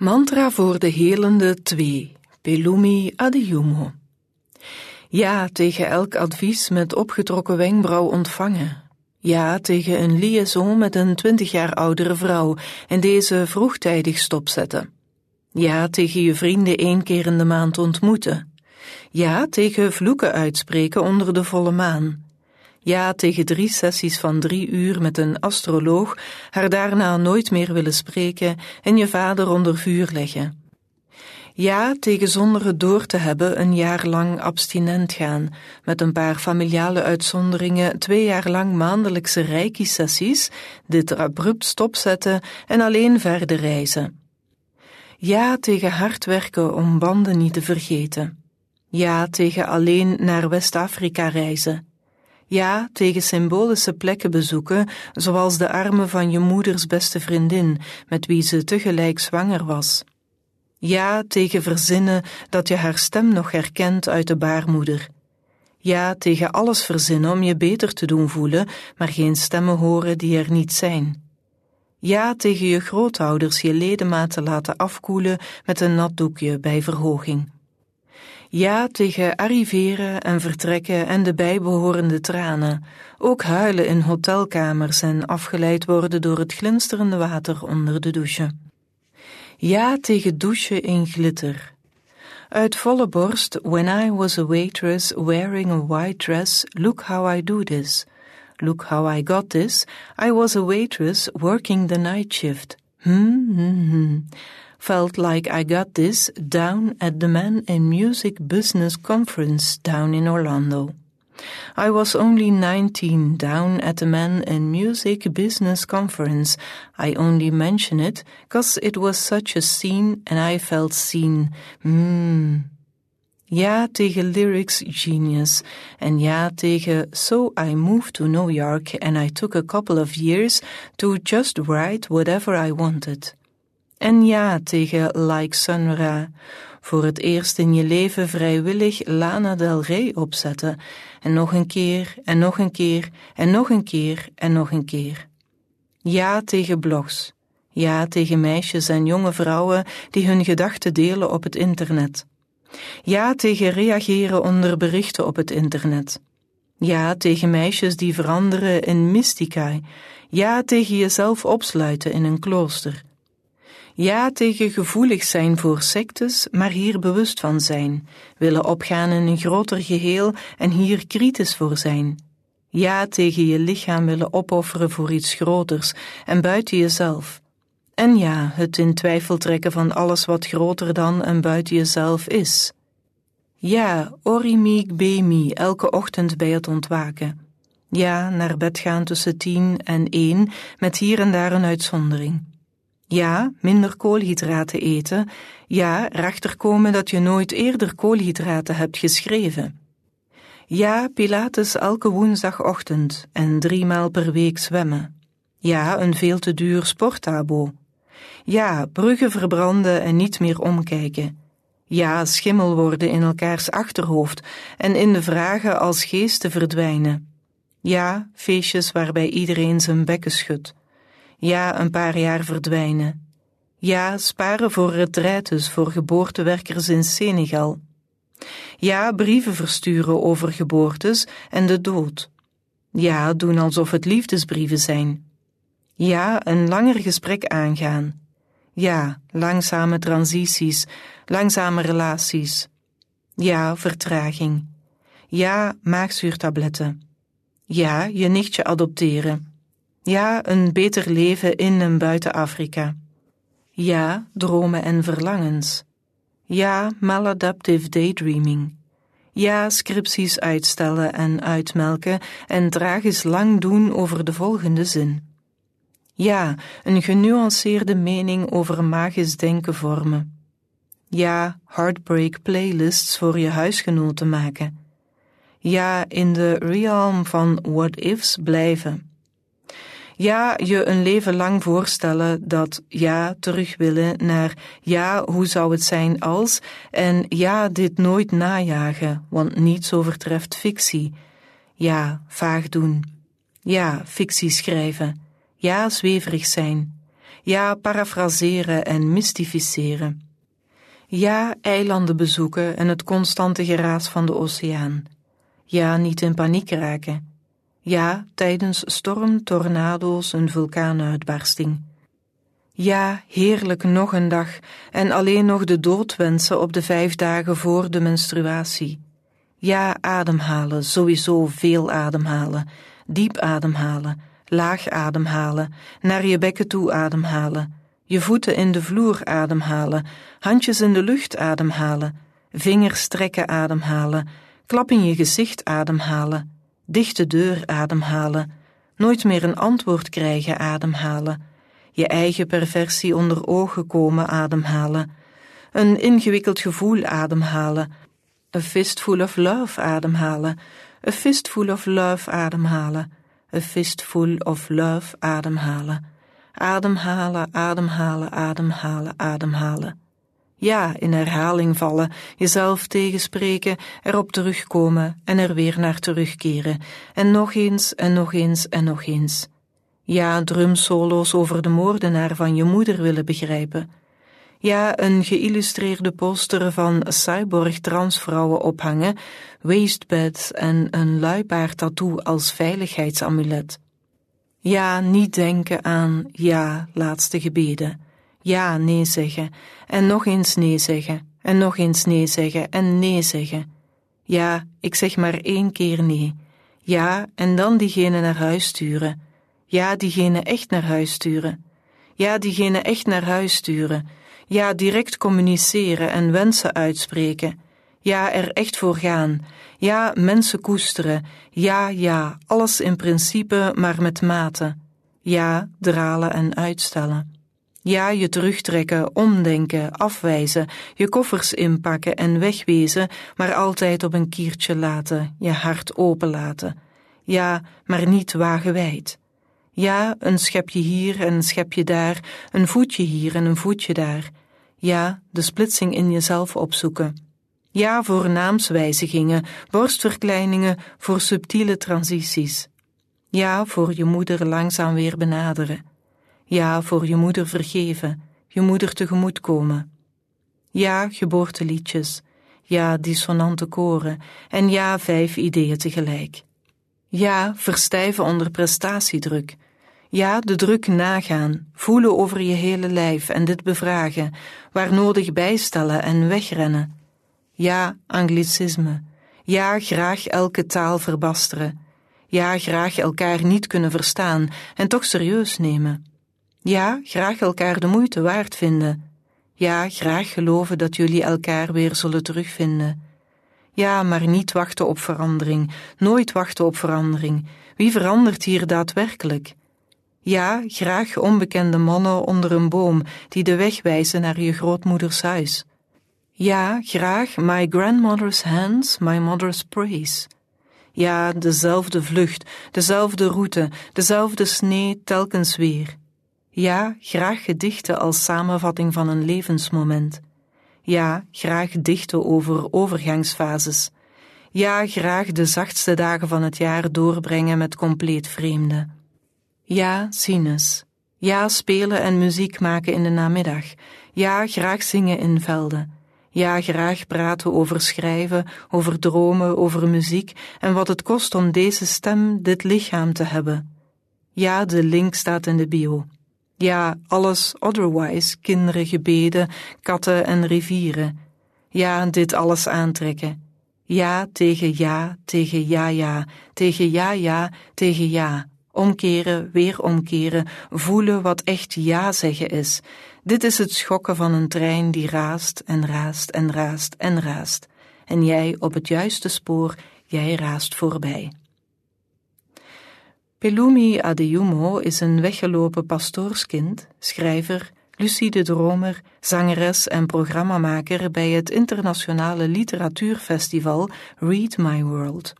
Mantra voor de helende 2. Pelumi Adiyumo. Ja tegen elk advies met opgetrokken wenkbrauw ontvangen. Ja tegen een liaison met een twintig jaar oudere vrouw en deze vroegtijdig stopzetten. Ja tegen je vrienden één keer in de maand ontmoeten. Ja tegen vloeken uitspreken onder de volle maan. Ja tegen drie sessies van drie uur met een astroloog, haar daarna nooit meer willen spreken en je vader onder vuur leggen. Ja tegen zonder het door te hebben een jaar lang abstinent gaan, met een paar familiale uitzonderingen twee jaar lang maandelijkse reiki-sessies, dit abrupt stopzetten en alleen verder reizen. Ja tegen hard werken om banden niet te vergeten. Ja tegen alleen naar West-Afrika reizen. Ja, tegen symbolische plekken bezoeken, zoals de armen van je moeders beste vriendin, met wie ze tegelijk zwanger was. Ja, tegen verzinnen dat je haar stem nog herkent uit de baarmoeder. Ja, tegen alles verzinnen om je beter te doen voelen, maar geen stemmen horen die er niet zijn. Ja, tegen je grootouders je ledematen laten afkoelen met een nat doekje bij verhoging. Ja tegen arriveren en vertrekken en de bijbehorende tranen, ook huilen in hotelkamers en afgeleid worden door het glinsterende water onder de douche. Ja tegen douchen in glitter. Uit volle borst, when I was a waitress wearing a white dress, look how I do this. Look how I got this, I was a waitress working the night shift. Hmm, hmm, hmm felt like I got this down at the Man in Music Business Conference down in Orlando. I was only 19 down at the Man in Music Business Conference. I only mention it cause it was such a scene and I felt seen. Mmm. Ja tegen lyrics genius and ja tegen So I moved to New York and I took a couple of years to just write whatever I wanted. En ja tegen Like Sun Ra, voor het eerst in je leven vrijwillig Lana Del Rey opzetten, en nog een keer, en nog een keer, en nog een keer, en nog een keer. Ja tegen blogs, ja tegen meisjes en jonge vrouwen die hun gedachten delen op het internet. Ja tegen reageren onder berichten op het internet. Ja tegen meisjes die veranderen in mystica. Ja tegen jezelf opsluiten in een klooster. Ja tegen gevoelig zijn voor sectes, maar hier bewust van zijn, willen opgaan in een groter geheel en hier kritisch voor zijn. Ja tegen je lichaam willen opofferen voor iets groters en buiten jezelf. En ja, het in twijfel trekken van alles wat groter dan en buiten jezelf is. Ja, orimiek bemi, elke ochtend bij het ontwaken. Ja, naar bed gaan tussen tien en één, met hier en daar een uitzondering. Ja, minder koolhydraten eten. Ja, erachter komen dat je nooit eerder koolhydraten hebt geschreven. Ja, Pilates elke woensdagochtend en driemaal per week zwemmen. Ja, een veel te duur sportabo. Ja, bruggen verbranden en niet meer omkijken. Ja, schimmel worden in elkaars achterhoofd en in de vragen als geesten verdwijnen. Ja, feestjes waarbij iedereen zijn bekken schudt. Ja, een paar jaar verdwijnen. Ja, sparen voor retraites voor geboortewerkers in Senegal. Ja, brieven versturen over geboortes en de dood. Ja, doen alsof het liefdesbrieven zijn. Ja, een langer gesprek aangaan. Ja, langzame transities, langzame relaties. Ja, vertraging. Ja, maagzuurtabletten. Ja, je nichtje adopteren. Ja, een beter leven in en buiten Afrika. Ja, dromen en verlangens. Ja, maladaptive daydreaming. Ja, scripties uitstellen en uitmelken en tragisch lang doen over de volgende zin. Ja, een genuanceerde mening over magisch denken vormen. Ja, heartbreak playlists voor je huisgenoten maken. Ja, in de realm van what-ifs blijven. Ja, je een leven lang voorstellen dat ja, terug willen naar ja, hoe zou het zijn als en ja, dit nooit najagen, want niets overtreft fictie. Ja, vaag doen. Ja, fictie schrijven. Ja, zweverig zijn. Ja, parafraseren en mystificeren. Ja, eilanden bezoeken en het constante geraas van de oceaan. Ja, niet in paniek raken. Ja, tijdens storm, tornado's, een vulkaanuitbarsting. Ja, heerlijk nog een dag en alleen nog de dood wensen op de vijf dagen voor de menstruatie. Ja, ademhalen, sowieso veel ademhalen, diep ademhalen, laag ademhalen, naar je bekken toe ademhalen, je voeten in de vloer ademhalen, handjes in de lucht ademhalen, vingers strekken ademhalen, klap in je gezicht ademhalen, dichte deur ademhalen, nooit meer een antwoord krijgen ademhalen, je eigen perversie onder ogen komen ademhalen, een ingewikkeld gevoel ademhalen, a fistful of love ademhalen, a fistful of love ademhalen, a fistful of love ademhalen, ademhalen, ademhalen, ademhalen, ademhalen. Ja, in herhaling vallen, jezelf tegenspreken, erop terugkomen en er weer naar terugkeren, en nog eens en nog eens en nog eens. Ja, drumsolo's over de moordenaar van je moeder willen begrijpen. Ja, een geïllustreerde poster van cyborg-transvrouwen ophangen, waistbeds en een luipaard-tattoo als veiligheidsamulet. Ja, niet denken aan ja, laatste gebeden. Ja, nee zeggen, en nog eens nee zeggen, en nog eens nee zeggen, en nee zeggen. Ja, ik zeg maar één keer nee. Ja, en dan diegene naar huis sturen. Ja, diegene echt naar huis sturen. Ja, diegene echt naar huis sturen. Ja, direct communiceren en wensen uitspreken. Ja, er echt voor gaan. Ja, mensen koesteren. Ja, ja, alles in principe, maar met mate. Ja, dralen en uitstellen. Ja, je terugtrekken, omdenken, afwijzen, je koffers inpakken en wegwezen, maar altijd op een kiertje laten, je hart openlaten. Ja, maar niet wagenwijd. Ja, een schepje hier en een schepje daar, een voetje hier en een voetje daar. Ja, de splitsing in jezelf opzoeken. Ja, voor naamswijzigingen, borstverkleiningen, voor subtiele transities. Ja, voor je moeder langzaam weer benaderen. Ja, voor je moeder vergeven, je moeder tegemoetkomen. Ja, geboorteliedjes. Ja, dissonante koren. En ja, vijf ideeën tegelijk. Ja, verstijven onder prestatiedruk. Ja, de druk nagaan, voelen over je hele lijf en dit bevragen, waar nodig bijstellen en wegrennen. Ja, anglicisme. Ja, graag elke taal verbasteren. Ja, graag elkaar niet kunnen verstaan en toch serieus nemen. Ja, graag elkaar de moeite waard vinden. Ja, graag geloven dat jullie elkaar weer zullen terugvinden. Ja, maar niet wachten op verandering, nooit wachten op verandering. Wie verandert hier daadwerkelijk? Ja, graag onbekende mannen onder een boom die de weg wijzen naar je grootmoeders huis. Ja, graag my grandmother's hands, my mother's praise. Ja, dezelfde vlucht, dezelfde route, dezelfde snee telkens weer. Ja, graag gedichten als samenvatting van een levensmoment. Ja, graag dichten over overgangsfases. Ja, graag de zachtste dagen van het jaar doorbrengen met compleet vreemden. Ja, sinus. Ja, spelen en muziek maken in de namiddag. Ja, graag zingen in velden. Ja, graag praten over schrijven, over dromen, over muziek en wat het kost om deze stem, dit lichaam te hebben. Ja, de link staat in de bio. Ja, alles otherwise, kinderen, gebeden, katten en rivieren. Ja, dit alles aantrekken. Ja tegen ja, tegen ja ja, tegen ja ja, tegen ja. Omkeren, weer omkeren, voelen wat echt ja zeggen is. Dit is het schokken van een trein die raast en raast en raast en raast. En jij op het juiste spoor, jij raast voorbij. Pelumi Adeyumo is een weggelopen pastoorskind, schrijver, lucide dromer, zangeres en programmamaker bij het internationale literatuurfestival Read My World.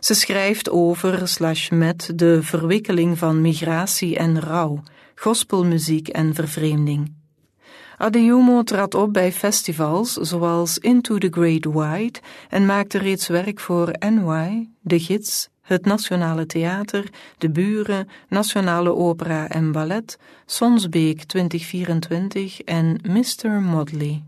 Ze schrijft over slash met de verwikkeling van migratie en rouw, gospelmuziek en vervreemding. Adeyumo trad op bij festivals zoals Into the Great Wide en maakte reeds werk voor NY, De Gids, het Nationale Theater, de Buren, Nationale Opera en Ballet, Sonsbeek 2024 en Mr. Modley.